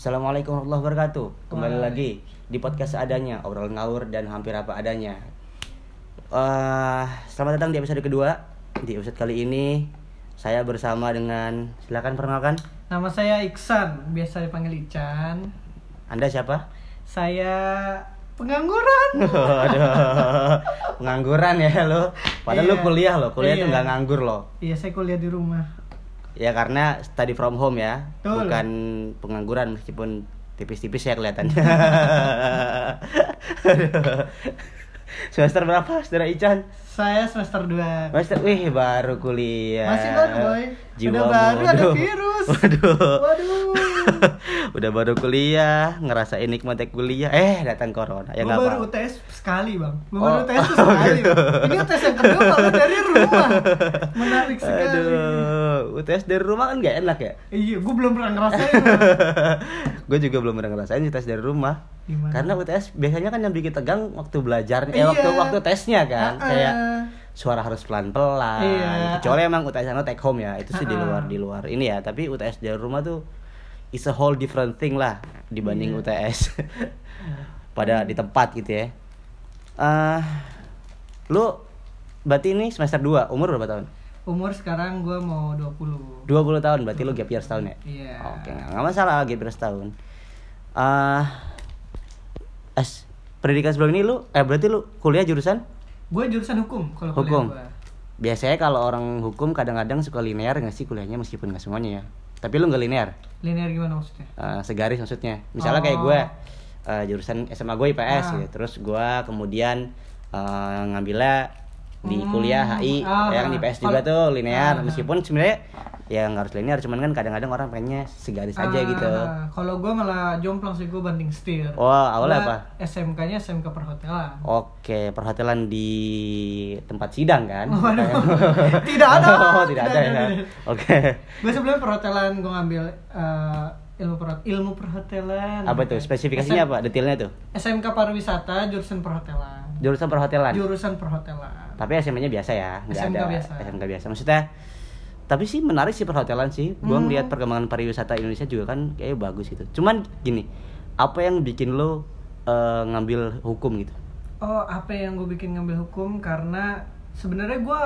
Assalamualaikum warahmatullahi wabarakatuh. Kembali lagi di podcast seadanya, obrolan ngawur dan hampir apa adanya. Eh, selamat datang di episode kedua. Di episode kali ini saya bersama dengan silakan perkenalkan. Nama saya Iksan, biasa dipanggil Ican. Anda siapa? Saya pengangguran. Aduh, pengangguran ya lo. Padahal lo Iya. kuliah lo, kuliah tuh Iya. nggak nganggur lo. Iya, saya kuliah di rumah. Ya karena study from home ya, Betul. bukan pengangguran meskipun tipis-tipis ya kelihatannya. Semester berapa, Saudara Ican? Saya semester 2. Semester, wih baru kuliah. Masih baru, boy. Jiwa Udah baru ada virus. Waduh. Waduh. Udah baru kuliah, ngerasain nikmatnya kuliah. Eh, datang corona. Ya nggak baru apa. UTS sekali, Bang. Oh. baru tuh Oh, sekali. gitu. Bang. Ini UTS yang kedua malah dari rumah. Menarik sekali. Aduh, UTS dari rumah kan gak enak ya? Iya, gue belum pernah ngerasain. Gue juga belum pernah ngerasain tes dari rumah. Gimana? Karena UTS biasanya kan yang bikin tegang waktu belajar, eh Iya. waktu waktu tesnya kan, Ah-ah. kayak suara harus pelan-pelan. Iya. Kecuali emang UTS anu take home ya, itu sih di Ah-ah. luar di luar ini ya. Tapi UTS dari rumah tuh is a whole different thing lah dibanding Iya. UTS pada di tempat gitu ya. eh lu berarti ini semester 2, umur berapa tahun? Umur sekarang gue mau 20. 20 tahun, berarti lu gap year setahun ya? Iya. Oke, nggak nggak masalah gap year setahun. eh es pendidikan sebelum ini lu eh berarti lu kuliah jurusan Gue jurusan hukum kalau hukum. gua. Biasanya kalau orang hukum kadang-kadang suka linear nggak sih kuliahnya meskipun nggak semuanya ya. Tapi lu nggak linear, Linear gimana maksudnya? eh, segaris maksudnya. Misalnya kayak Oh. gue eh, jurusan SMA gue IPS Ah. gitu. Terus gue kemudian eh, ngambilnya di Hmm, kuliah HI ah. ya kan IPS juga Kalau- tuh linear ah. meskipun sebenarnya ya nggak harus linear cuman kan kadang-kadang orang pengennya segaris aja Ah, gitu. Kalau gue malah jomplang sih gue banting setir. Oh, awalnya apa? SMK-nya SMK perhotelan. Oke, perhotelan di tempat sidang kan? Tidak ada. Oh, tidak ada ya. Oke. Gue sebelumnya perhotelan gue ngambil eh, ilmu perhot ilmu perhotelan. Apa tuh? Spesifikasinya apa? Detailnya tuh? SMK pariwisata jurusan perhotelan. Jurusan perhotelan. Jurusan perhotelan. Tapi SMA-nya biasa ya, nggak SMK ada biasa. SMK biasa. Maksudnya tapi sih menarik sih perhotelan sih. Gua Hmm. ngeliat perkembangan pariwisata Indonesia juga kan kayak bagus gitu. Cuman gini, apa yang bikin lo eh, ngambil hukum gitu? Oh, apa yang gue bikin ngambil hukum karena sebenarnya gue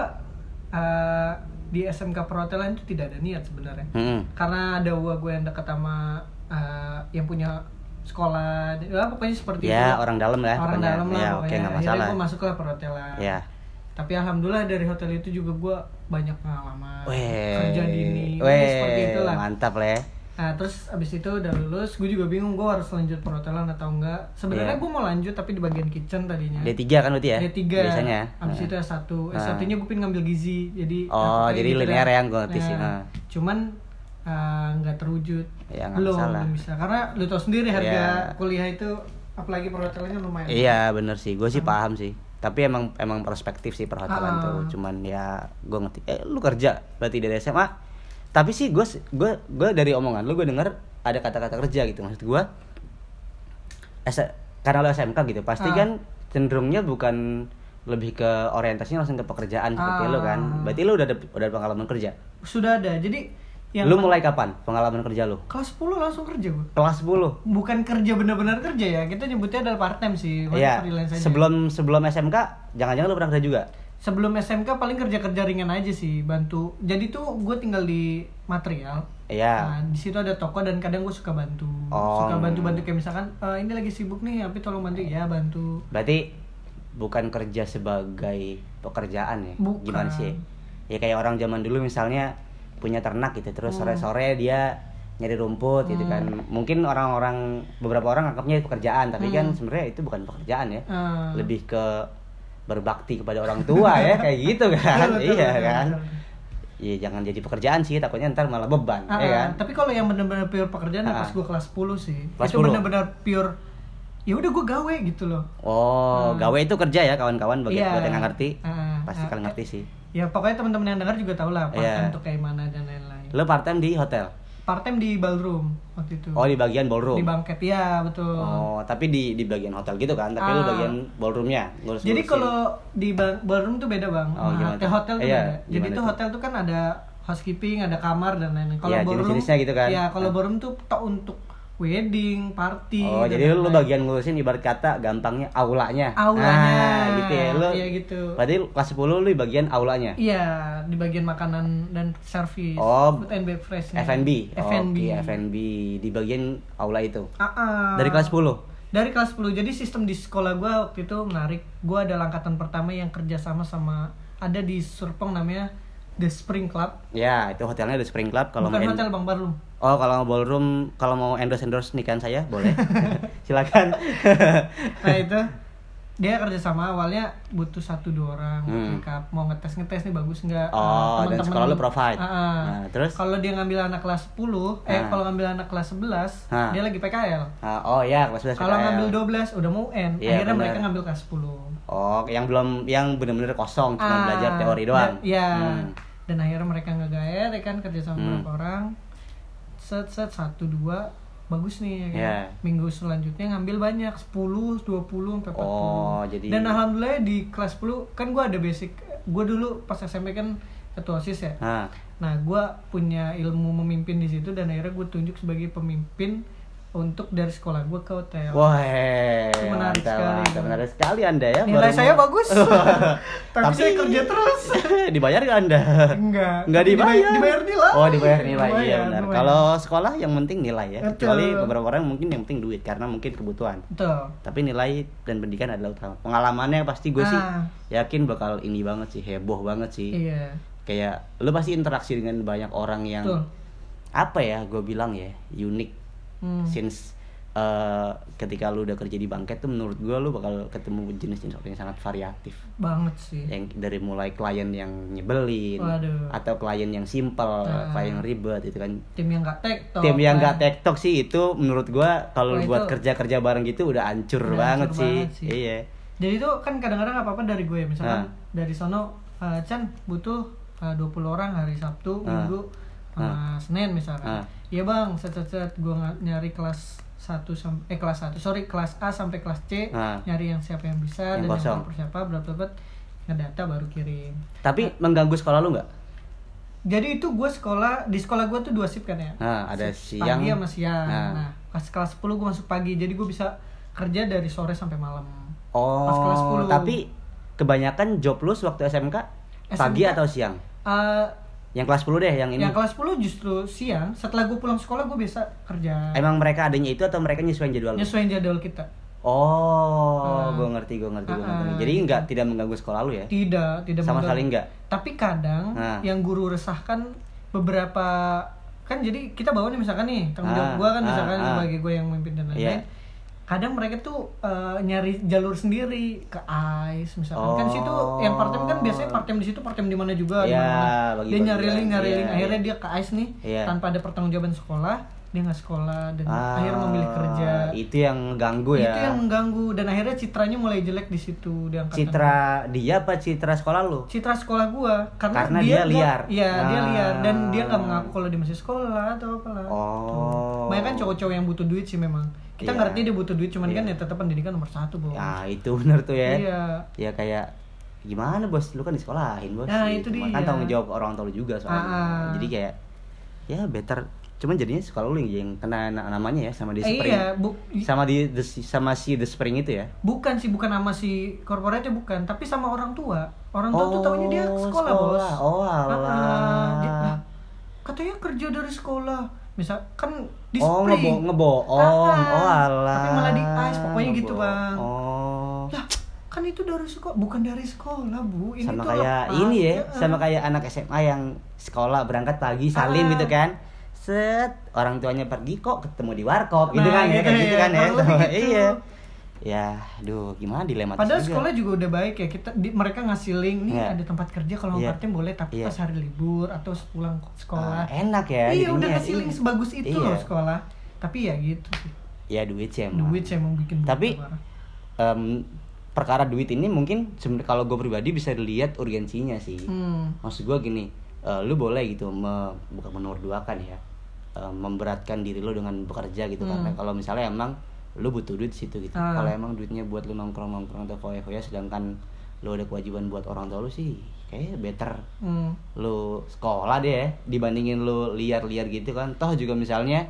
eh, di SMK perhotelan itu tidak ada niat sebenarnya. Hmm. Karena ada gua gue yang dekat sama eh, yang punya sekolah, ya pokoknya seperti Ya, itu. orang dalam lah Orang pokoknya. dalam lah Ya, oke, nggak masalah. gue masuk ke perhotelan. Ya. Tapi alhamdulillah dari hotel itu juga gue banyak pengalaman Weh. kerja dini, Weh, seperti itulah. mantap lah ya. Nah terus abis itu udah lulus, gue juga bingung gue harus lanjut perhotelan atau enggak. Sebenarnya Iya. gue mau lanjut tapi di bagian kitchen tadinya. D3 kan berarti ya? D3 Biasanya. Abis Nah. itu S1 Nah. S1 nya gue pengen ngambil gizi Jadi Oh, jadi gitu linear dah. ya, gua ngerti sih. Nah, Nah. Cuman eh, nggak terwujud Ya, nggak Belum, masalah. belum bisa Karena lu tau sendiri harga Iya. kuliah itu Apalagi perhotelannya lumayan Iya bener sih, gue sih paham sih. Tapi emang emang perspektif sih perhotelan Ah. tuh. Cuman ya gue ngerti. Eh lu kerja berarti dari SMA. Tapi sih gue gue gue dari omongan lu gue denger ada kata-kata kerja gitu maksud gue. karena lu SMK gitu pasti Ah. kan cenderungnya bukan lebih ke orientasinya langsung ke pekerjaan seperti Ah. lu kan. Berarti lu udah ada udah ada pengalaman kerja. Sudah ada Jadi yang lu mulai kapan pengalaman kerja lu? Kelas 10 langsung kerja gue Kelas 10. Bukan kerja benar-benar kerja ya Kita nyebutnya adalah part time sih Maksudnya Iya. freelance aja. Sebelum sebelum SMK jangan-jangan lu pernah kerja juga? Sebelum SMK paling kerja-kerja ringan aja sih Bantu Jadi tuh gue tinggal di material Iya. Nah, di situ ada toko dan kadang gue suka bantu. Oh. Suka bantu-bantu kayak misalkan "Eh, ini lagi sibuk nih, tapi tolong bantu ya bantu. Berarti bukan kerja sebagai pekerjaan ya? Bukan. Gimana sih? Ya kayak orang zaman dulu misalnya punya ternak gitu, terus Hmm. sore-sore dia nyari rumput gitu kan. Mungkin orang-orang beberapa orang anggapnya itu pekerjaan, tapi kan Hmm. sebenarnya itu bukan pekerjaan ya. Lebih ke berbakti kepada orang tua ya, kayak gitu kan. iya betul, kan. Iya jangan jadi pekerjaan sih, takutnya ntar malah beban, Ah, ya kan? Tapi kalau yang benar-benar pure pekerjaan ya Ah. pas gue kelas 10 sih. Kelas itu 10? benar-benar pure ya udah gue gawe gitu loh. Oh, Hmm. gawe itu kerja ya kawan-kawan bagi Iya. buat yang ngerti. Ah, Pasti ah, kalian eh, ngerti sih. Ya pokoknya teman-teman yang dengar juga tahu lah part time tuh kayak mana dan lain-lain. Lo part time di hotel? Part time di ballroom waktu itu. Oh di bagian ballroom. Di bangket ya betul. Oh, tapi di di bagian hotel gitu kan? Tapi lu Ah. bagian ballroomnya. ngurus Jadi kalau di ba- ballroom tuh beda bang. Oh, Nah, tuh? hotel tuh Iya, beda. Jadi tuh tuh? hotel tuh kan ada housekeeping, ada kamar dan lain-lain. Kalau Iya, ballroom, gitu kan. Ya kalau Ah. ballroom tuh tok untuk wedding party Oh, jadi lu lain-lain. bagian ngurusin ibarat kata gampangnya aulanya. Aulanya. Nah, gitu ya. Lu Iya, gitu. Berarti lu kelas 10 lu di bagian aulanya. Iya, di bagian makanan dan service. Oh, food and beverage. F&B. F&B. Oke, F&B di bagian aula itu. Ah, ah. Dari kelas 10. Dari kelas 10. Jadi sistem di sekolah gua waktu itu menarik. Gua adalah angkatan pertama yang kerja sama sama ada di Surpong namanya The Spring Club. Ya, itu hotelnya di Spring Club kalau Bukan mau hotel Bang Barlum. Oh, kalau mau ballroom, kalau mau endorse-endorse nikahan saya, boleh. Silakan. Nah itu dia kerja sama awalnya butuh satu dua orang Hmm. up mau ngetes ngetes nih bagus nggak Oh, dan Teman-teman- sekolah lu provide. Ah. Nah, terus? kalau dia ngambil anak kelas 10 eh Ah. kalau ngambil anak kelas 11 Ah. dia lagi PKL Ah, oh ya, kelas 11 kalau ngambil 12 udah mau UN Iya, akhirnya benar. mereka ngambil kelas 10 Oh, yang belum yang benar-benar kosong, cuma Ah, belajar teori doang. dan- Iya. Hmm. Dan akhirnya mereka ngegaet ya kan kerja sama Hmm. beberapa orang. Set set satu dua bagus nih ya kan. Iya. Minggu selanjutnya ngambil banyak 10, 20 sampai 40. Oh, jadi- Dan alhamdulillah di kelas 10 kan gua ada basic. Gua dulu pas SMP kan ketua OSIS ya. Nah, Nah, gua punya ilmu memimpin di situ dan akhirnya gue tunjuk sebagai pemimpin untuk dari sekolah gua ke hotel. wah, Itu menarik mantap, sekali. mantap, menarik sekali Anda ya. Nilai baru saya mau- bagus. Tapi, saya kerja terus. dibayar nggak Anda? Enggak. Nggak Tapi dibayar. Dibayar nilai. Oh, dibayar nilai. iya Dibayar, benar. dibayar. Kalau sekolah yang penting nilai ya. Betul. Kecuali beberapa orang mungkin yang penting duit karena mungkin kebutuhan. Betul. Tapi nilai dan pendidikan adalah utama. Pengalamannya pasti gue sih Ah. yakin bakal ini banget sih, heboh banget sih. Iya. Kayak lu pasti interaksi dengan banyak orang yang Betul. apa ya? Gue bilang ya, unik Hmm. since eh, ketika lu udah kerja di bangket tuh menurut gue lu bakal ketemu jenis-jenis orang yang sangat variatif Banget sih. yang dari mulai klien yang nyebelin Waduh. atau klien yang simple Ah. klien yang ribet itu kan Tim yang gak tektok. tim yang kan. gak tektok sih itu menurut gua kalau buat itu- kerja kerja bareng gitu udah hancur Udah banget, hancur sih. banget sih. iya Jadi itu kan kadang-kadang apa-apa dari gue misalkan Ah. dari sono eh, Chan butuh eh, 20 orang hari Sabtu, Ah. Minggu, sama Senin misalkan. Ah. Iya bang, set set set gue nyari kelas 1 sampai eh kelas 1 sorry kelas A sampai kelas C Ah. nyari yang siapa yang bisa Yang dan kosong. yang siapa berapa berapa ngedata baru kirim. tapi mengganggu sekolah lu nggak Jadi itu gue sekolah di sekolah gue tuh dua shift kan ya. nah ada Shift siang pagi sama siang. Nah. Nah, pas kelas 10 gue masuk pagi. Jadi gue bisa kerja dari sore sampai malam. oh pas kelas 10. tapi kebanyakan job lu waktu SMK pagi SMK? atau siang Eh, yang kelas 10 deh yang ini yang kelas 10 justru siang. Setelah gue pulang sekolah gue biasa kerja. emang mereka adanya itu atau mereka nyesuaiin jadwal? Nyesuaiin jadwal kita. oh Ah. gue ngerti gue ngerti gue Ah, ngerti ah, jadi gitu. nggak tidak mengganggu sekolah lu ya Tidak, tidak sama mengganggu. sekali nggak Tapi kadang Nah. yang guru resahkan beberapa kan jadi kita bawa nih misalkan nih tanggung jawab Ah, gue kan ah, misalkan ah. sebagai gue yang memimpin dan lain-lain. Iya. Kadang mereka tuh eh, nyari jalur sendiri ke ICE misalkan kan Oh. situ yang part time kan biasanya part time di situ part time di mana juga di Iya, mana-mana. bagi dia nyari bagian. link nyari Iya, link akhirnya iya. dia ke ICE nih Iya. tanpa ada pertanggungjawaban sekolah dia nggak sekolah dan Ah, akhirnya memilih kerja itu yang ganggu ya itu yang mengganggu dan akhirnya citranya mulai jelek di situ di angkatan citra dia apa citra sekolah lu citra sekolah gua karena, Karena dia nggak- liar. iya dia Ah. liar dan dia nggak mengaku kalau dia masih sekolah atau apalah Oh. banyak kan cowok-cowok yang butuh duit sih memang kita Iya. ngerti dia butuh duit cuman Iya. kan ya tetap pendidikan nomor satu bos ya itu bener tuh ya iya ya kayak gimana bos lu kan disekolahin bos Nah, Gitu. itu kan dia. tanggung jawab orang tua lu juga soalnya Ah, ah. jadi kayak ya better cuman jadinya sekolah lu yang kena na- namanya ya sama di Eh, spring iya bu sama di the, sama si the spring itu ya bukan sih bukan sama si korporatnya bukan tapi sama orang tua orang tua tuh taunya dia Oh, sekolah, sekolah. bos Oh, Ah, ah. alah. Dia- lah, katanya kerja dari sekolah misal kan di oh spring ngebo ngebohong Ah, ah. oh alah Tapi malah di ice, pokoknya gitu, Ngebohong. Bang. oh lah kan itu dari sekolah bukan dari sekolah bu ini sama tuh kayak ini ya, ya. sama kayak anak SMA yang sekolah berangkat pagi salim Ah. gitu kan. Set, orang tuanya pergi kok ketemu di warkop gitu Nah, kan ya, gitu kayak gitu ya, kan ya. lebih gitu. iya. Ya, aduh gimana dilematis Padahal juga. sekolah juga udah baik ya kita di- mereka ngasih link nih Iya. ada tempat kerja kalau Iya. mau part-time boleh tapi Iya. pas hari libur atau sepulang sekolah. Ah, enak ya iya udah ngasih link Iya. sebagus itu Iya. loh sekolah. Tapi ya gitu sih. Ya duit sih emang. Duit sih emang bikin Tapi em, perkara duit ini mungkin sebenarnya kalau gue pribadi bisa dilihat urgensinya sih. Hmm. maksud gue gini eh, lu boleh gitu me, bukan menurut duakan ya eh, memberatkan diri lu dengan bekerja gitu Hmm. karena kalau misalnya emang lu butuh duit di situ gitu Ah. kalau emang duitnya buat lu nongkrong nongkrong atau foya foya sedangkan lu ada kewajiban buat orang tua lu sih kayak better Hmm. lu sekolah deh ya dibandingin lu liar-liar gitu kan toh juga misalnya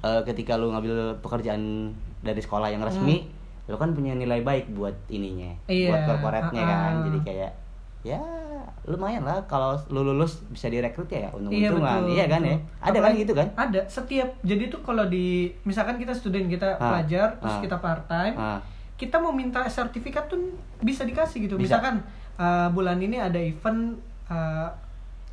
eh, ketika lu ngambil pekerjaan dari sekolah yang resmi lu kan punya nilai baik buat ininya Hmm. Iya, buat corporate-nya ah, kan ah. jadi kayak ya lumayan lah kalau lu lulus bisa direkrut ya untung Iya untungan betul. iya kan ya ada kan Apalagi- gitu kan Ada. Setiap jadi tuh kalau di misalkan kita student kita Ah, pelajar terus ah. kita part time, Ah, kita mau minta sertifikat tuh bisa dikasih gitu. Bisa. Misalkan uh, bulan ini ada event uh,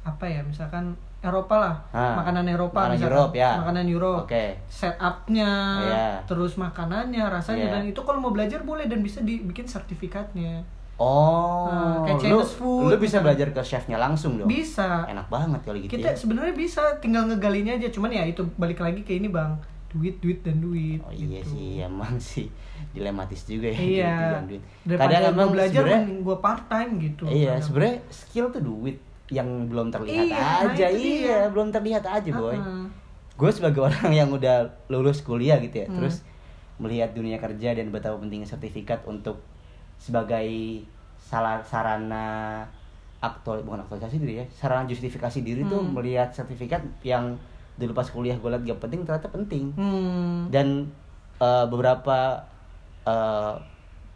apa ya? Misalkan Eropa lah, Ah, makanan Eropa, makanan misalkan. Europe, ya. makanan Europe, Oke. setupnya, Iya. terus makanannya, rasanya Iya. dan itu kalau mau belajar boleh dan bisa dibikin sertifikatnya. Oh Ah, kayak lu Chinese food, lu bisa belajar ke chefnya langsung dong Bisa. enak banget kalau gitu Kita ya sebenarnya bisa tinggal ngegalinya aja, cuman ya itu balik lagi ke ini bang, duit, duit dan duit. Oh iya gitu. sih, emang sih dilematis juga ya. Iya. duit dan duit. Daripada Kadang gue emang belajar gue part time gitu. iya, sebenarnya skill tuh duit yang belum terlihat Iya, nah aja. itu dia. Iya, belum terlihat aja, boy. Heeh. Gue sebagai orang yang udah lulus kuliah gitu ya, Hmm. terus melihat dunia kerja dan betapa pentingnya sertifikat untuk sebagai salah sarana aktual bukan aktualisasi diri ya, sarana justifikasi diri tuh Hmm. melihat sertifikat yang dulu pas kuliah gue liat gak penting ternyata penting Hmm. dan eh, beberapa eh,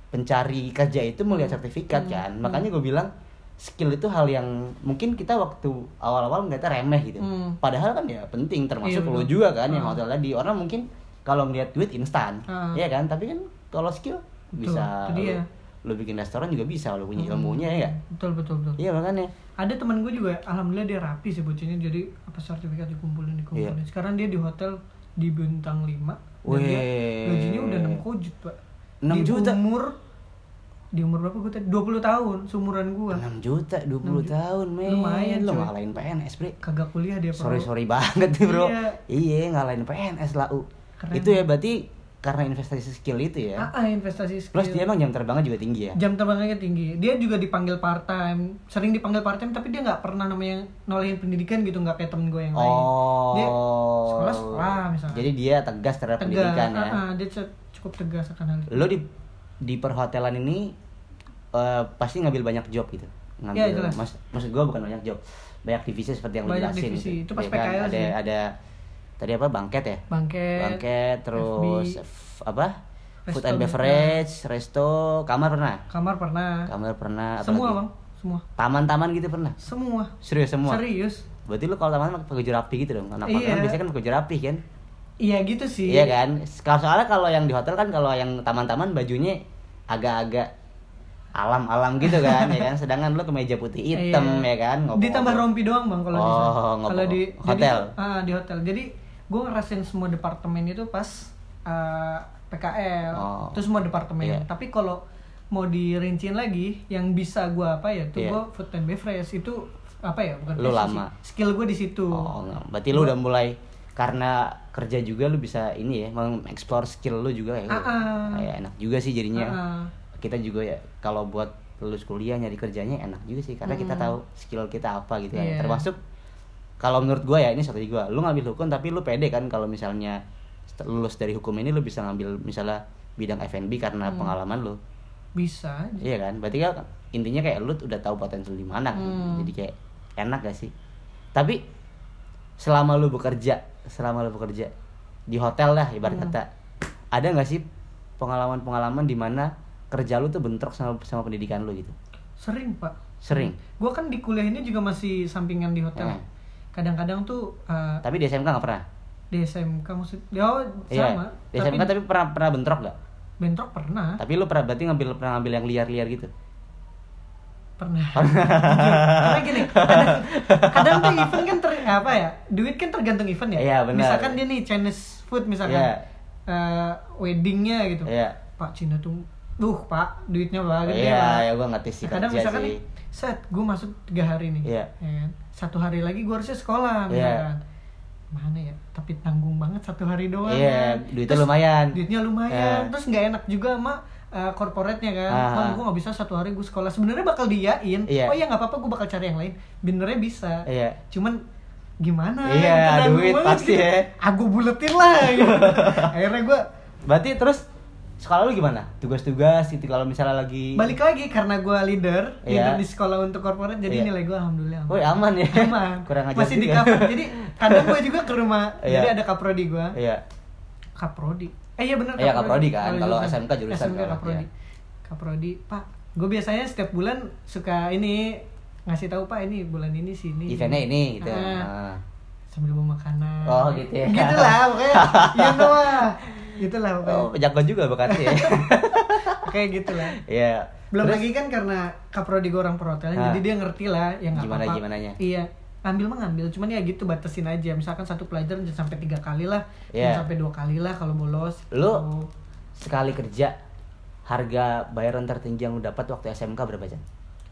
pencari kerja itu melihat sertifikat Hmm, kan hmm. makanya gue bilang skill itu hal yang mungkin kita waktu awal-awal nggak remeh gitu Hmm. padahal kan ya penting termasuk Iya, lo juga kan yang Hmm. hotel tadi orang mungkin kalau ngeliat duit instan Hmm. ya kan tapi kan kalau skill Betul, bisa itu dia. lo, lo bikin restoran juga bisa lo punya Hmm. ilmunya ya? Betul betul betul. iya makanya Ada teman gue juga, alhamdulillah dia rapi sih bocahnya, jadi apa sertifikat dikumpulin dikumpulin. Iya. Sekarang dia di hotel di bintang 5 dan dia gajinya udah 6 kojut pak. 6 di juta? Umur di umur berapa gue tadi? 20 tahun, seumuran gue. 6 juta 20 juta. tahun men Lumayan, lo ngalahin PNS bre Kagak kuliah dia sorry sorry banget nih bro Iya. iya ngalahin PNS lah U Keren. itu ya berarti karena investasi skill itu ya. Ah, ah, investasi skill. plus dia emang jam terbangnya juga tinggi ya? Jam terbangnya tinggi. Dia juga dipanggil part time sering dipanggil part time tapi dia nggak pernah namanya nolehin pendidikan gitu nggak kayak temen gue yang lain. Oh. dia sekolah sekolah misalnya. Jadi dia tegas terhadap tegas. pendidikan ya? Ah, ah, dia cu- cukup tegas akan hal itu. Lo di di perhotelan ini eh, pasti ngambil banyak job gitu? Ngambil. Iya, jelas. mas, maksud gue bukan banyak job. Banyak divisi seperti yang lo Banyak jelasin divisi. gitu. Itu pas Ya kan? PKL ada sih. ada tadi apa? Bangket ya? Bangket bangket terus FB. apa? Food Resto and beverage resto. Kamar pernah? Kamar pernah. Kamar pernah apa semua lagi? bang. Semua. Taman-taman gitu pernah? Semua. Serius semua? Serius. Berarti lu kalau taman pakai baju rapi gitu dong. Anak Iya. kan biasanya kan pakai baju rapi kan? Iya gitu sih. Iya kan? Kalau soalnya kalau yang di hotel kan kalau yang taman-taman bajunya agak-agak alam-alam gitu kan ya kan? Sedangkan lu kemeja putih hitam Iya. ya kan? Ditambah rompi doang bang kalau di Oh, ngobrol. kalau di Hotel. jadi, ah di hotel. Jadi gue ngerasain semua departemen itu pas ah, PKL Oh. itu semua departemen Iya. tapi kalau mau dirinciin lagi yang bisa gue apa ya tuh Iya. gue food and beverage itu apa ya bukan Lu lama. sih. skill gue di situ oh enggak. berarti lu udah mulai karena kerja juga lu bisa ini ya mengeksplor skill lu juga ya Ah, ah. kayak enak juga sih jadinya Ah, ah. kita juga ya kalau buat lulus kuliah nyari kerjanya enak juga sih karena kita Hmm. tahu skill kita apa gitu kan Iya. termasuk kalau menurut gua ya ini strategi gua lu ngambil hukum tapi lu pede kan kalau misalnya lulus dari hukum ini lu bisa ngambil misalnya bidang F&B karena Hmm. pengalaman lu bisa aja. iya kan berarti kan intinya kayak lu udah tahu potensi di mana kan. Hmm. jadi kayak enak gak sih tapi selama lu bekerja selama lu bekerja di hotel lah ibarat Hmm. kata ada nggak sih pengalaman-pengalaman di mana kerja lu tuh bentrok sama sama pendidikan lu gitu sering pak sering gue kan di kuliah ini juga masih sampingan di hotel Hmm. Kadang-kadang tuh ah, tapi di SMK nggak pernah? di SMK maksud oh, iya. sama. Di SMK tapi pernah pernah bentrok nggak? Bentrok pernah. Tapi lu pernah berarti ngambil pernah ngambil yang liar-liar gitu? Pernah. Karena gini kadang, kadang tuh event kan ter, apa ya duit kan tergantung event ya. Iya, benar. misalkan dia nih Chinese food misalkan Iya. eh, weddingnya gitu. Iya. pak Cina tuh duh pak duitnya banget iya ya gua ngerti sih kadang misalkan sih nih set gue masuk tiga hari nih Iya. ya kan? satu hari lagi gue harusnya sekolah Iya. misalkan mana ya tapi tanggung banget satu hari doang Iya, kan. duitnya Terus lumayan. duitnya lumayan Iya. terus nggak enak juga sama uh, corporate-nya kan Ah, ah. gue nggak bisa satu hari gue sekolah sebenarnya bakal diain Iya. oh iya nggak apa-apa gue bakal cari yang lain benernya bisa iya cuman gimana Iya, nanggung duit pasti gitu. ya. aku buletin lah gitu. akhirnya gue berarti terus sekolah lu gimana tugas-tugas itu kalau misalnya lagi balik lagi karena gue leader Iya. leader di sekolah untuk corporate jadi Iya. nilai gue alhamdulillah Woi aman ya aman kurang ajar masih di cover jadi kadang gue juga ke rumah Iya. jadi ada kaprodi gue iya kaprodi eh iya benar Iya, kaprodi kan. Kalau SMK jurusan SMK kaprodi iya. kaprodi pak gue biasanya setiap bulan suka ini ngasih tahu pak ini bulan ini sini Eventnya ini gitu. Ah, Ah. sambil bawa makanan Oh, gitu ya. gitulah pokoknya iya lah gitulah pokoknya Oh, jago juga bekatnya ya. kayak gitulah Iya. belum Terus, lagi kan karena kaprodi gue orang perhotelan Ah. jadi dia ngerti lah ya nggak Gimana- apa-apa gimananya? iya ngambil mah ngambil cuman ya gitu batasin aja misalkan satu pelajaran jangan sampai tiga kali lah Iya. jangan sampai dua kali lah kalau bolos Lu Gitu. sekali kerja harga bayaran tertinggi yang lu dapat waktu SMK berapa Chan?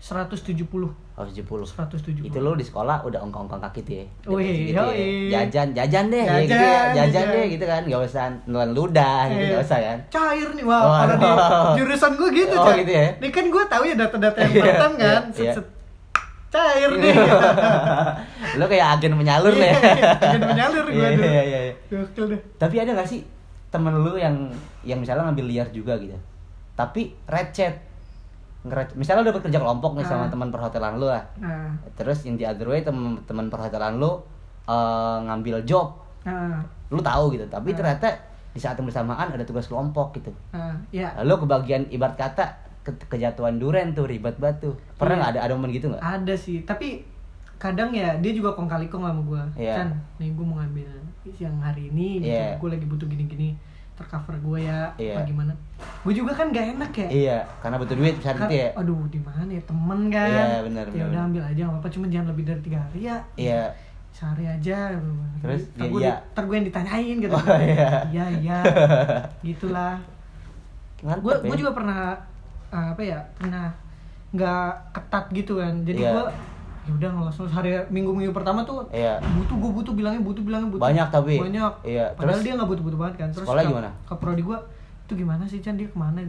170 Oh 70 170 Itu lu di sekolah udah ongkong-ongkong kaki tuh ya Wih, gitu ya. yoi. Jajan, jajan deh ya Jajan, gitu ya. Jajan, jajan. deh gitu kan Gak usah nelan ludah gitu Eh, gak usah kan cair nih wah Oh, kalau di jurusan gue gitu Oh, gitu ya? ini kan gue tahu ya data-data yang Iya, pertama kan iya, set, iya. set. cair nih Lu kayak agen penyalur deh Iya, agen penyalur gua Iya, dulu. iya, iya, iya. Gokil deh Tapi ada gak sih temen lu yang yang misalnya ngambil liar juga gitu Tapi recet Ngerecet. Misalnya lu dapat kerja kelompok nih sama Ah. teman perhotelan lu lah nah Terus in the other way teman-teman perhotelan lu eh, ngambil job nah lu tahu gitu tapi Ah. ternyata di saat yang bersamaan ada tugas kelompok gitu nah ya lalu kebagian ibarat kata ke- kejatuhan duren tuh ribet batu pernah Iya. nggak ada ada momen gitu nggak ada sih tapi kadang ya dia juga kong kali kong sama gue Iya. kan nih gue mau ngambil yang hari ini gitu Iya. gue lagi butuh gini gini tercover gue ya Iya. apa gimana. Gue juga kan gak enak ya. Iya karena butuh duit saat Kan- itu ya. aduh di mana ya temen kan. Iya, benar, ya udah ambil aja nggak apa-apa cuma jangan lebih dari tiga hari ya. Iya. Sehari aja. Terus ntar gue, iya. ntar gue yang ditanyain gitu. Oh, iya. iya iya. Gitulah. Mantap gue ya. gue juga pernah uh, apa ya pernah nggak ketat gitu kan. Jadi Iya. gue ya udah langsung hari minggu minggu pertama tuh Iya. butuh gue butuh bilangnya butuh bilangnya butuh Banyak tapi. banyak. Iya, padahal terus dia nggak butuh butuh banget kan. Terus sekolah ke- gimana? ke prodi gue itu gimana sih Chan? Dia ke mana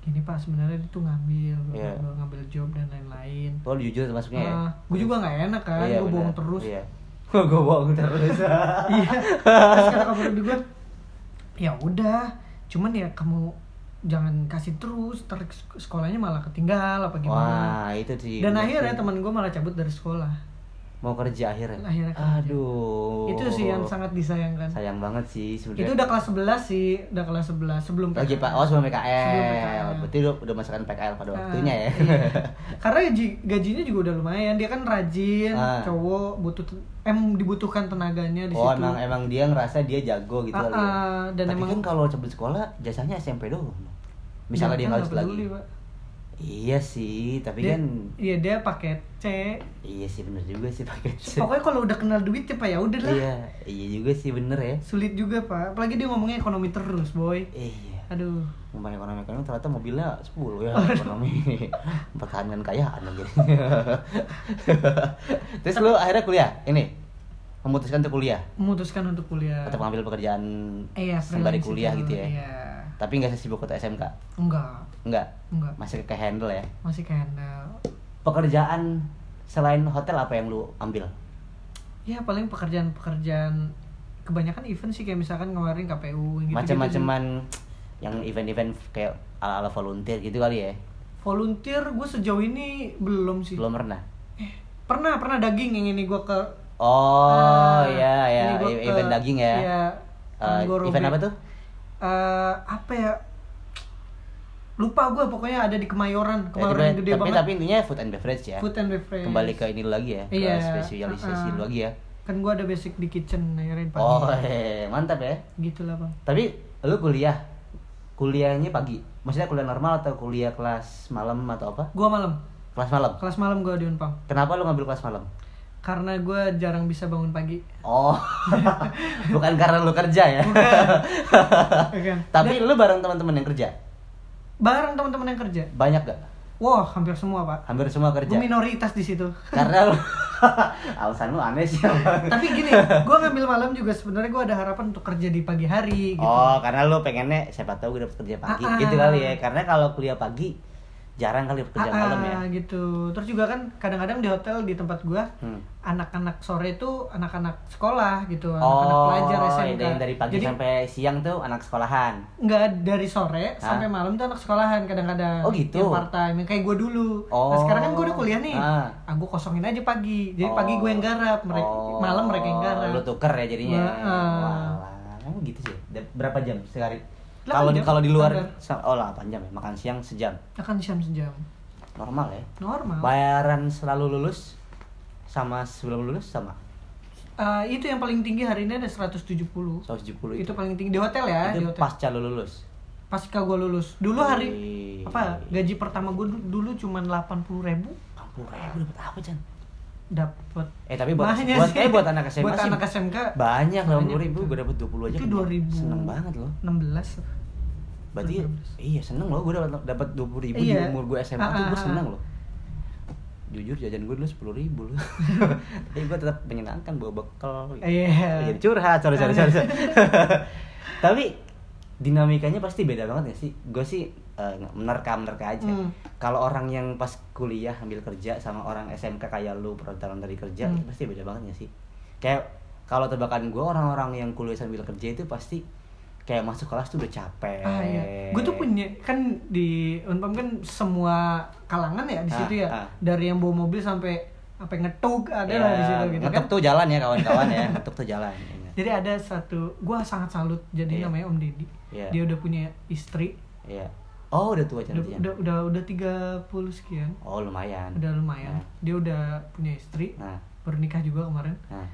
gini pak sebenarnya dia tuh ngambil Iya. ngambil job dan lain-lain. Oh, lu jujur masuknya ya? Gue juga nggak enak kan Iya, gue bohong benar. terus. Iya. Gue bohong terus. Iya. Terus kata kabar di gue ya udah cuman ya kamu jangan kasih terus ntar sekolahnya malah ketinggal apa wah gimana itu sih dan akhirnya teman gue malah cabut dari sekolah mau kerja akhirnya Akhirnya kerja. aduh itu sih yang sangat disayangkan sayang banget sih sebenarnya itu udah kelas 11 sih udah kelas 11 sebelum lagi PKL. pak oh sebelum PKL, Sebelum PKL. berarti lu udah masukkan PKL pada Ah, waktunya ya iya. karena gaji gajinya juga udah lumayan dia kan rajin Ah. cowok butuh em dibutuhkan tenaganya di oh situ emang emang dia ngerasa dia jago gitu Ah, kali ya. ah, dan tapi emang kan kalau sebelum sekolah jasanya SMP doang misalnya dia kan nggak lagi Pak. Iya sih tapi dia, kan iya dia pakai C. Iya sih bener juga sih pakai pokoknya kalau udah kenal duit ya pak ya udah lah iya iya juga sih bener ya. Sulit juga pak. Apalagi dia ngomongnya ekonomi terus boy. Iya. Aduh. Ngomong ekonomi ekonomi ternyata mobilnya 10 ya ekonomi. Pertahanan kayaan lagi terus lu akhirnya kuliah ini memutuskan untuk kuliah? Memutuskan untuk kuliah. Atau mengambil pekerjaan eh, ya, sembari kuliah itu, gitu ya? Iya. Tapi nggak sesibuk waktu SMK enggak. Enggak? Enggak. Masih ke handle ya? Masih ke handle. Pekerjaan selain hotel apa yang lu ambil? Ya paling pekerjaan-pekerjaan kebanyakan event sih kayak misalkan ngeluarin KPU gitu macam-macaman yang event-event kayak ala-ala volunteer gitu kali ya? Volunteer gue sejauh ini belum sih. Belum pernah? Eh, pernah pernah daging yang ini gue ke oh Ah, ya ya ini gua e- ke- event daging ya? iya, Anggoro event apa tuh Eh, apa ya lupa gue pokoknya ada di Ya, Kemayoran Kemayoran. tapi, yang gede tapi, banget. tapi intinya food and beverage ya. Food and beverage. Kembali ke ini lagi ya Iya, ke spesialisasi uh-uh. lu lagi ya. Kan gue ada basic di kitchen akhirnya pagi. Oh hehe, mantap ya. Gitu lah bang. Tapi lu kuliah? Kuliahnya pagi? Maksudnya kuliah normal atau kuliah kelas malam atau apa? Gue malam. Kelas malam? Kelas malam gue di Unpam. Kenapa lu ngambil kelas malam karena gue jarang bisa bangun pagi. Oh bukan karena lu kerja ya? Bukan. tapi lu bareng teman-teman yang kerja? Bareng teman-teman yang kerja. Banyak gak wah hampir semua pak. Hampir semua kerja? Minoritas di situ. Karena lu alasan lu aneh sih tapi gini gue ngambil malam juga sebenarnya gue ada harapan untuk kerja di pagi hari gitu. Oh, karena lu pengennya siapa tahu gue dapet kerja pagi Ah, ah. gitu kali ya. Karena kalau kuliah pagi jarang kali kerja Ah, malam ya. ah, gitu terus juga kan kadang-kadang di hotel di tempat gue Hmm. anak-anak sore itu anak-anak sekolah gitu anak-anak Oh, pelajar SMK yang dari pagi jadi sampai siang tuh anak sekolahan. nggak dari sore Hah? sampai malam tuh anak sekolahan kadang-kadang Oh, gitu? part time kayak gue dulu Oh. nah sekarang kan gue udah kuliah nih Ah. ah gue kosongin aja pagi jadi Oh. pagi gue yang garap mereka Oh, malam mereka yang garap Lu tuker ya jadinya. Wah, ah. Walah. Oh gitu sih. Berapa jam sehari? Delapan Kalau kalau di luar standar. oh 8 jam ya. Makan siang sejam. akan jam sejam Normal ya. normal Bayaran selalu lulus sama sebelum lulus sama Eh, itu yang paling tinggi hari ini ada 170 170 itu paling tinggi di hotel ya di itu hotel pasca lu lulus. pasca gue lulus dulu hari Wih. apa gaji pertama gue dulu cuma 80 ribu 40 ribu dapat apa Chan? Dapat Eh tapi buat Banyak buat sih. eh buat anak SMA buat sih anak SMK banyak lah Banyak. ribu gue dapat 20 aja itu kan 2000 seneng banget loh 16 berarti 2016. iya seneng loh gue dapat dapat 20 ribu Iya. di umur gue SMA Ah, tuh gue ah, seneng ah. loh jujur jajan gue dulu sepuluh ribu loh tapi gue tetap menyenangkan bawa bekal Iya. jadi curhat sorry sorry sorry, sorry. tapi dinamikanya pasti beda banget ya sih gue sih eh, menerka menerka aja Hmm. kalau orang yang pas kuliah ambil kerja sama orang SMK kayak lu perjalanan dari kerja Hmm. itu pasti beda banget ya sih kayak kalau tebakan gue orang-orang yang kuliah sambil kerja itu pasti kayak masuk kelas tuh udah capek Ah iya, gue tuh punya kan di Unpam kan semua kalangan ya di Ah, situ ya, ah. dari yang bawa mobil sampai apa ngetug ada Ya, lah di situ gitu ngetuk kan. tuh jalan ya kawan-kawan ya ngetuk tuh jalan Jadi ada satu, gue sangat salut jadi Iya. namanya Om Deddy. Iya. Dia udah punya istri, Iya. Oh udah tua udah cantiknya. udah udah, udah 30 sekian, Oh lumayan. udah lumayan. Nah. Dia udah punya istri, Nah, baru nikah juga kemarin. nah,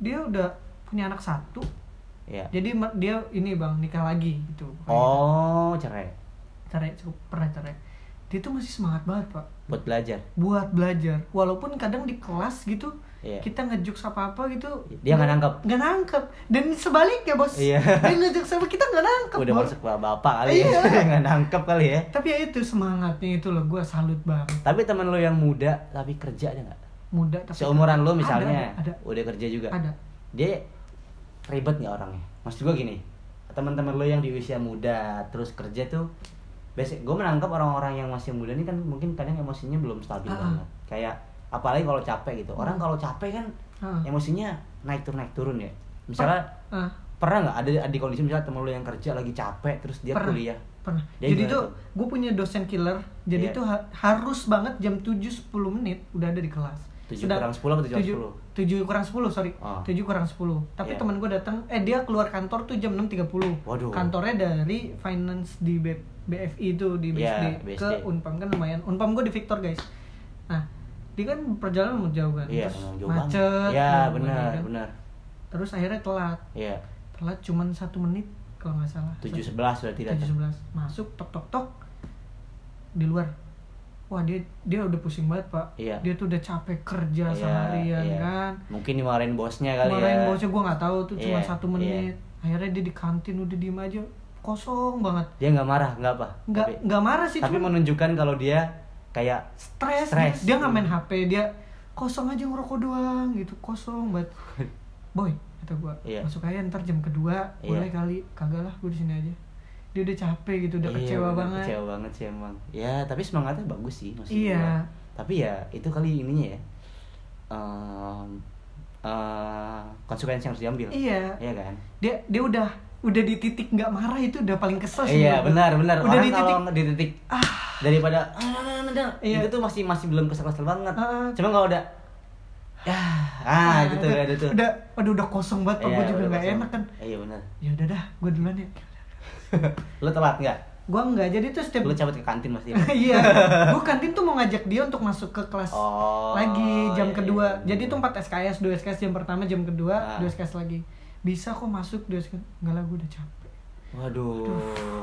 Dia udah punya anak satu, iya. jadi dia ini bang nikah lagi gitu. Oh cerai. cerai cukup pernah cerai. Dia tuh masih semangat banget pak. Buat belajar. buat belajar walaupun kadang di kelas gitu Iya. kita ngejok apa apa gitu Dia nggak nangkep. nggak nangkep dan sebaliknya bos Iya. dia ngejok sama kita nggak nangkep Udah bos. masuk bapak bapak kali Iya. ya. Nggak nangkep kali ya. tapi ya itu semangatnya itu loh gue salut banget Tapi teman lo yang muda tapi kerja ada nggak? muda tapi Seumuran lo misalnya ada, ada, udah kerja juga. ada. Dia ribet nggak orangnya? Maksud gue gini, teman-teman lo yang di usia muda terus kerja tuh Basic, gue menangkap orang-orang yang masih muda ini kan mungkin kadang emosinya belum stabil Ah, ah. banget. Kayak apalagi kalau capek gitu. Orang kalau capek kan Ah. emosinya naik turun naik turun ya. Misalnya Ah, pernah nggak ada di kondisi misalnya temen lu yang kerja lagi capek terus dia Pernah. kuliah. pernah Dia jadi tuh gue punya dosen killer jadi Iya. tuh ha- harus banget jam 7 10 menit udah ada di kelas 7 kurang 10 atau 7 kurang 7 kurang 10 sorry Oh. 7 kurang 10 tapi Iya. teman gue datang eh dia keluar kantor tuh jam 6.30 Waduh. kantornya dari finance di B- BFI itu di Iya, BSD, BSD. ke Unpam kan lumayan Unpam gue di Victor guys nah dia kan perjalanan mau jauh kan Iya, terus jauh macet. Iya, benar, kan. benar. terus akhirnya telat Iya. telat cuman satu menit kalau nggak salah 7 11 berarti tujuh datang. sebelas masuk tok tok tok di luar wah dia dia udah pusing banget pak Iya. dia tuh udah capek kerja Iya, seharian iya. kan Mungkin dimarahin bosnya kali kemarin ya. bosnya gue nggak tahu tuh cuma Iya, satu menit akhirnya dia di kantin udah diem aja kosong banget Dia nggak marah, nggak apa. nggak nggak marah sih tapi cuma menunjukkan kalau dia kayak stres stres. dia nggak main hp dia kosong aja ngerokok doang gitu kosong banget boy kata gue Iya. masuk aja ntar jam kedua Iya. boleh kali kagak lah gue di sini aja dia udah capek gitu udah Iya, kecewa banget Kecewa banget sih emang. Ya, tapi semangatnya bagus sih maksud Iya. gua. Tapi ya itu kali ininya ya. Em, eh, konsekuensi yang harus diambil. iya Iya kan? dia dia udah udah di titik nggak marah itu udah paling kesel sih Iya benar benar. udah Orang di titik di titik ah daripada ah, nah, nah, nah, Iya. itu tuh masih masih belum kesel-kesel banget. Ah. Cuma kalau udah ya ah, gitu udah, ya itu tuh. udah waduh udah kosong banget Iya, gue juga udah nggak enak kan Iya benar. ya udah dah gue duluan ya Lu telat nggak? gue nggak jadi tuh setiap Lu cabut ke kantin pasti. iya gue kantin tuh mau ngajak dia untuk masuk ke kelas Oh, lagi jam iya, kedua iya. jadi tuh 4 SKS 2 SKS jam pertama jam kedua Ah. 2 SKS lagi bisa kok masuk 2 SKS enggak lah gue udah capek Waduh.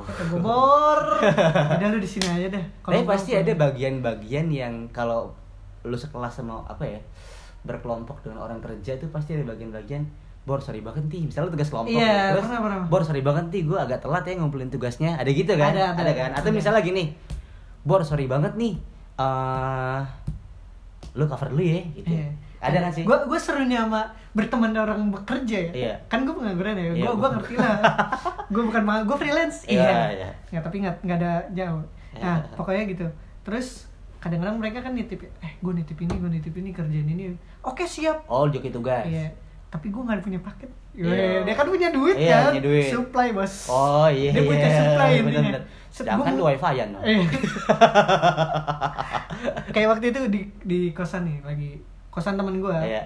Kata bor udah lu di sini aja deh. Tapi gua- pasti ada bagian-bagian yang kalau lu sekelas sama apa ya berkelompok dengan orang kerja itu pasti ada bagian-bagian Bor sorry banget nih. Misalnya tugas kelompok Iya, nih, terus pernah, pernah. Bor sorry banget nih gue agak telat ya ngumpulin tugasnya. Ada gitu kan? Ada, ada, kan? atau ada. misalnya gini Bor sorry banget nih eh lu cover dulu ya gitu. Iya. Ada kan sih Gue gue serunya sama berteman orang bekerja ya. Iya. Kan gue pengangguran ya. Iya, Gue gue gua- ngerti lah. gue bukan ma gue freelance. Iya, iya. Nggak tapi nggak nggak ada jauh. Nah Iya. pokoknya gitu. Terus kadang-kadang mereka kan nitip, eh gue nitip ini, gue nitip ini kerjaan ini. Oke siap. oh joki tugas Iya. Tapi gue nggak punya paket. Iya. Weh, Dia kan punya duit Iya, kan. punya duit. Supply bos. oh iya Dia punya iya. supply Set- sedangkan gua- lu wifi ya no? Kayak waktu itu di di kosan nih lagi kosan temen gue. Iya.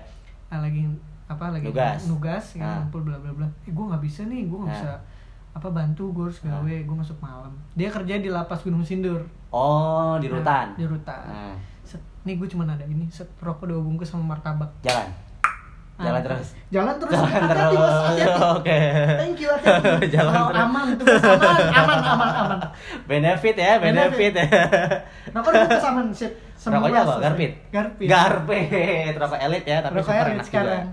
Nah, lagi apa lagi Nugas. nugas ya, Ah. ngumpul bla bla bla eh, gue nggak bisa nih gue nggak Ah. bisa apa bantu gue harus gawe gue masuk malam dia kerja di lapas Gunung Sindur Oh, di Nah, rutan. di rutan Nah, Set, nih gue cuma ada ini set rokok dua bungkus sama martabak jalan. Jalan Ah, terus. jalan terus Jalan hati-hati, terus. Bos, hati-hati. Oke. thank you hati-hati. Jalan Oh, terus. aman tuh Bos, aman aman aman aman Benefit ya, benefit, ya. rokok bungkus aman sip Rokoknya apa? Garpit. garpit Garpit, rokok elit ya, tapi Rokok super elit enak sekarang.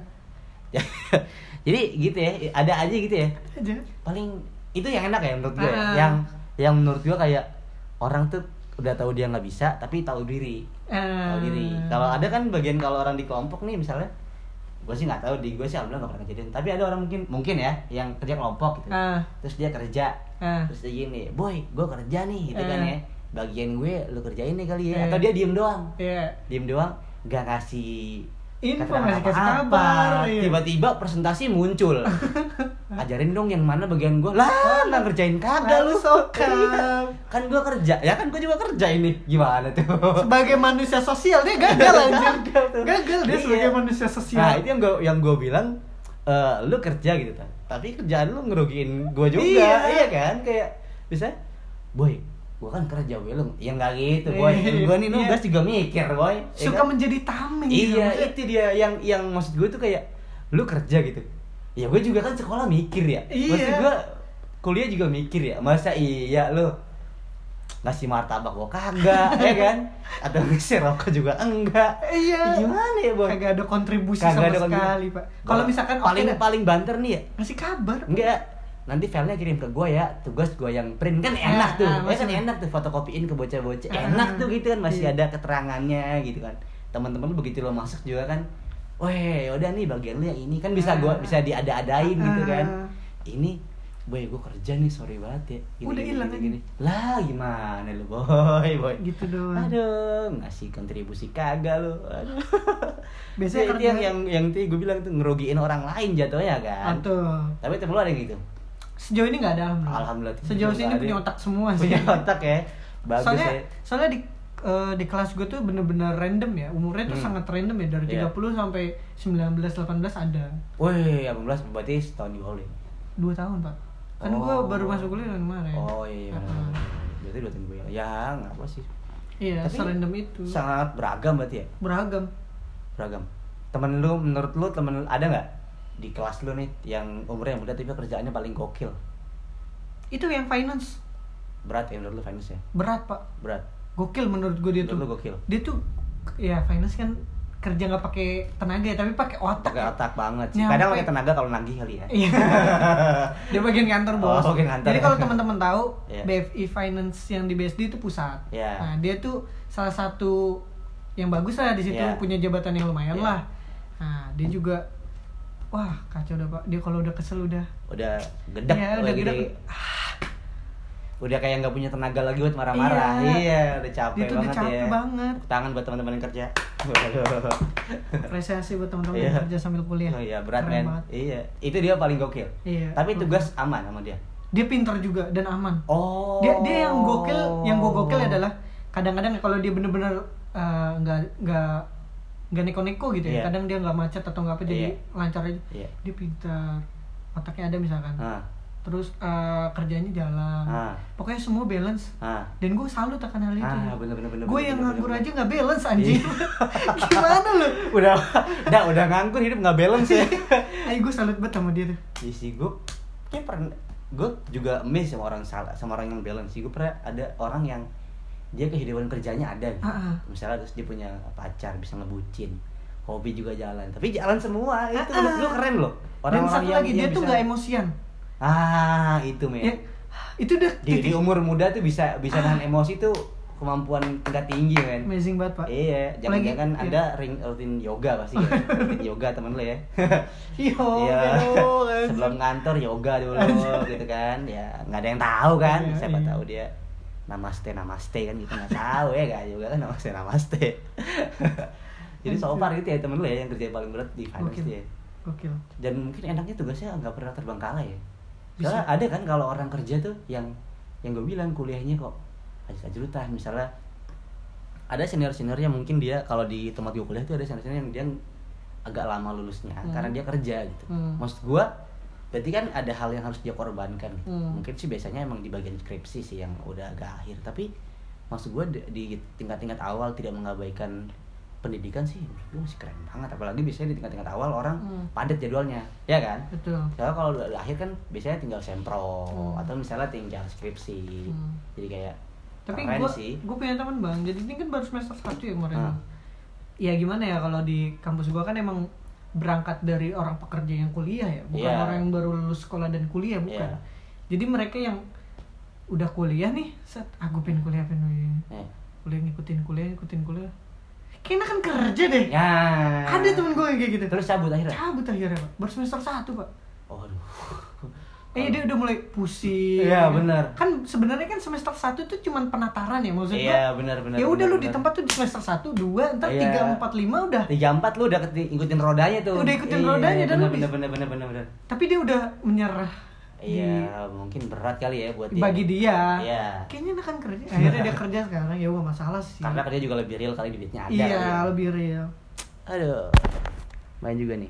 juga. Jadi gitu ya, ada aja gitu ya. aja Paling itu yang enak ya menurut gue. Ah. Yang yang menurut gue kayak orang tuh udah tahu dia nggak bisa tapi tahu diri. Tahu diri. Kalau ada kan bagian kalau orang di kelompok nih misalnya gue sih nggak tahu di gue sih alhamdulillah nggak pernah kejadian. Tapi ada orang mungkin mungkin ya yang kerja kelompok gitu. Ah. Terus dia kerja. Ah. Terus dia gini boy gue kerja nih gitu kan Eh. ya. Bagian gue lu kerjain nih kali ya. Eh. atau dia diem doang. Iya. diem doang nggak kasih Info, nggak kasih kabar, iya. tiba-tiba presentasi muncul. Ajarin dong yang mana bagian gue lah nggak ngerjain kagak lu. Sokap. Iya. kan gue kerja. Ya kan gue juga kerja ini. Gimana tuh? Sebagai manusia sosial dia gagal anjir. Gagal gagal dia Iya. sebagai manusia sosial. Nah itu yang gue yang gue bilang eh, lu kerja gitu kan tapi kerjaan lu ngerugiin gue juga. Iya. iya kan? Kayak bisa? Boy gue kan kerja boy. Lu ya nggak gitu boy. Iya. gue nih Iya. nugas juga mikir boy. Ya suka kan? menjadi tameng gitu. iya Maksudnya, itu dia yang yang maksud gue tuh kayak lu kerja gitu. Ya gue juga kan sekolah mikir ya. Iya. maksud gue kuliah juga mikir ya. Masa iya lu ngasih martabak gue kagak ya kan? Atau ngasih rokok juga enggak. Iya. Gimana ya boy? Kagak ada kontribusi Kagak sama ada sekali pak. Kalau misalkan paling dah, paling banter nih ya. Ngasih kabar. Enggak nanti filenya kirim ke gue ya tugas gue yang print. Kan enak Ah, tuh. ah, ya kan enak tuh fotokopiin ke bocah-bocah. Ah, enak tuh gitu kan masih iya. ada keterangannya gitu kan. Teman-teman begitu lo masak juga kan Weh, udah nih bagian lu yang ini. Kan bisa gua Ah. bisa diada-adain gitu kan. Ini boy gue kerja nih sorry banget ya. Gini, Udah gini, hilang gini, aja. gini. lah gimana lu boy boy? Gitu doang. Aduh ngasih kontribusi kagak lu. Aduh. Biasanya Ya, kerja- yang yang yang tadi gue bilang tuh ngerugiin orang lain jatuhnya kan. Atau tapi temen lu ada yang gitu sejauh ini nggak ada alhamdulillah, Alhamdulillah, sejauh sini ada. punya otak semua sih punya otak ya bagus soalnya ya soalnya di eh, di kelas gue tuh bener-bener random ya umurnya tuh Hmm. sangat random ya dari Iya. 30 sampai 19 18 ada Wih, 18 berarti setahun di bawah ya? dua tahun pak kan gue Oh. baru masuk kuliah kemarin Oh iya, iya benar. Berarti dua tahun gue ya. Ya nggak apa sih. iya Tapi serandom itu Sangat beragam berarti ya. beragam Beragam. Temen lu menurut lu temen ada nggak di kelas lu nih yang umurnya yang muda tapi kerjaannya paling gokil? itu yang finance Berat ya menurut lu finance ya? berat pak Berat. gokil menurut gue dia tuh Menurut lu gokil. dia tuh ya finance kan kerja nggak pakai tenaga ya tapi pakai otak Pakai otak banget sih. Nyampe. Kadang pakai tenaga kalau nagih kali ya. Iya. dia bagian kantor bos. Oh, bagian kantor Jadi ya. kalau teman-teman tahu Iya. BFI Finance yang di BSD itu pusat. Iya. Nah dia tuh salah satu yang bagus lah di situ Iya. punya jabatan yang lumayan Iya. lah. Nah dia juga wah kacau udah pak. Dia kalau udah kesel udah. Udah gedek Iya, udah gedek. di- Udah kayak nggak punya tenaga lagi buat marah-marah. Iya. Iya, udah capek udah banget capek ya. banget. Tangan buat teman-teman yang kerja. Apresiasi buat teman-teman Iya. yang kerja sambil kuliah. Oh iya, berat men. banget. Iya, itu dia paling gokil. Iya. Tapi tugas aman sama dia. Dia pintar juga dan aman. Oh. dia dia yang gokil yang gue gokil adalah kadang-kadang kalau dia bener-bener eh, nggak nggak nggak neko-neko gitu ya Iya. kadang dia nggak macet atau nggak apa jadi Iya. lancar aja Iya. dia pintar otaknya ada misalkan Ah, terus eh, kerjanya jalan ah, pokoknya semua balance ah. dan gue salut akan hal itu Ah, bener, bener, bener, gue bener, yang bener, nganggur bener. aja nggak balance anjing Iya. gimana lu udah, udah, udah nganggur hidup nggak balance ya. ayo gue salut banget sama dia tuh Iya sih gue, kayak pernah, gue juga amazed sama orang salah, sama orang yang balance sih. Gue pernah ada orang yang dia kehidupan kerjanya ada, gitu. Ah. misalnya terus dia punya pacar bisa ngebucin, hobi juga jalan, tapi jalan semua itu menurut ah. lu keren loh. dan satu lagi dia tuh nggak emosian Ah, itu men. ya itu udah di, di umur muda tuh bisa bisa nahan emosi tuh kemampuan tingkat tinggi men amazing banget pak iya jangan Apalagi- jangan iya. ada ring rutin yoga pasti ya rutin yoga temen lo ya Yo, iya sebelum ngantor yoga dulu gitu kan ya nggak ada yang tahu kan Iya, siapa iya. tahu dia namaste namaste kan gitu nggak tahu ya gak juga kan namaste namaste jadi so far gitu ya temen lo ya yang kerja paling berat di finance Gokil. dia gokil dan mungkin enaknya tugasnya nggak pernah terbengkalai ya Bisa. Soalnya ada kan kalau orang kerja tuh yang yang gue bilang kuliahnya kok ajut-ajutan misalnya ada senior seniornya mungkin dia kalau di tempat gue kuliah tuh ada senior senior yang dia agak lama lulusnya Hmm. karena dia kerja gitu Hmm. maksud gua berarti kan ada hal yang harus dia korbankan. Hmm. mungkin sih biasanya emang di bagian skripsi sih yang udah agak akhir tapi maksud gua di, tingkat-tingkat awal tidak mengabaikan pendidikan sih menurut gua masih keren banget apalagi biasanya di tingkat-tingkat awal orang Hmm. padat jadwalnya ya kan betul Soalnya kalau akhir kan biasanya tinggal sempro Hmm. atau misalnya tinggal skripsi. Hmm. Jadi kayak tapi gue gue punya teman bang jadi ini kan baru semester satu ya kemarin Ah. ya gimana ya kalau di kampus gue kan emang berangkat dari orang pekerja yang kuliah ya bukan Iya. orang yang baru lulus sekolah dan kuliah bukan Iya. jadi mereka yang udah kuliah nih set ah gue pengen kuliah pengen kuliah Eh. kuliah ngikutin kuliah ngikutin kuliah kayaknya kan kerja deh Ya. ada temen gue yang kayak gitu Terus cabut akhirnya. cabut akhirnya pak baru semester satu pak Oh, aduh. Eh dia udah mulai pusing. Iya, benar. Kan sebenarnya kan semester 1 tuh cuman penataran ya maksud gua. Iya, benar benar. Ya udah lu di tempat tuh di semester 1, 2, ntar Iya. 3, 4, 5 udah. tiga empat lu udah ikutin rodanya tuh. Udah ikutin Iya, rodanya dan bener, lu bener, bener bener bener bener. Tapi dia udah menyerah Iya, mungkin berat kali ya buat di, dia. bagi dia. Iya. Kayaknya dia kan kerja. Akhirnya dia kerja sekarang ya gak masalah sih. Karena dia juga lebih real kali duitnya ada. iya, ya. lebih real. Aduh. Main juga nih.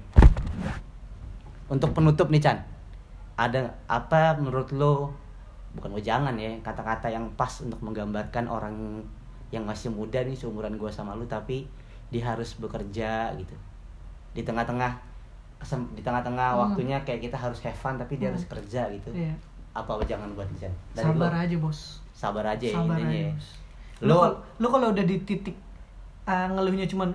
Untuk penutup nih Chan. Ada apa menurut lo bukan jangan ya kata-kata yang pas untuk menggambarkan orang yang masih muda nih seumuran gua sama lu tapi dia harus bekerja gitu. Di tengah-tengah di tengah-tengah Hmm. waktunya kayak kita harus have fun tapi dia Hmm. harus kerja gitu. Iya. Apa jangan buat? Dari Sabar lo. aja, Bos. Sabar aja ya Sabar intinya. aja. ya. Bos. Lo lu kalau udah di titik uh, ngeluhnya cuman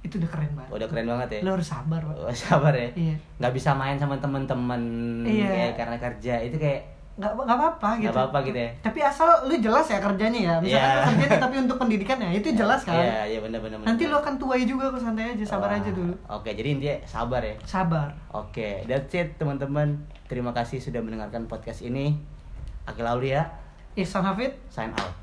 itu udah keren banget. udah keren banget ya. Lu harus sabar, Pak. Oh, sabar ya. Iya. nggak bisa main sama temen-temen Iya. kayak karena kerja itu kayak nggak nggak apa-apa gitu. Nggak apa-apa gitu ya. Tapi asal lu jelas ya kerjanya ya. Misalkan Iya. lu kerjanya tapi untuk pendidikan ya itu jelas kan. iya iya benar-benar Nanti lu akan tuai juga kok santai aja, sabar aja dulu. oke jadi intinya sabar ya Sabar. oke that's it teman-teman terima kasih sudah mendengarkan podcast ini Akil Aulia Ihsan Hafid sign out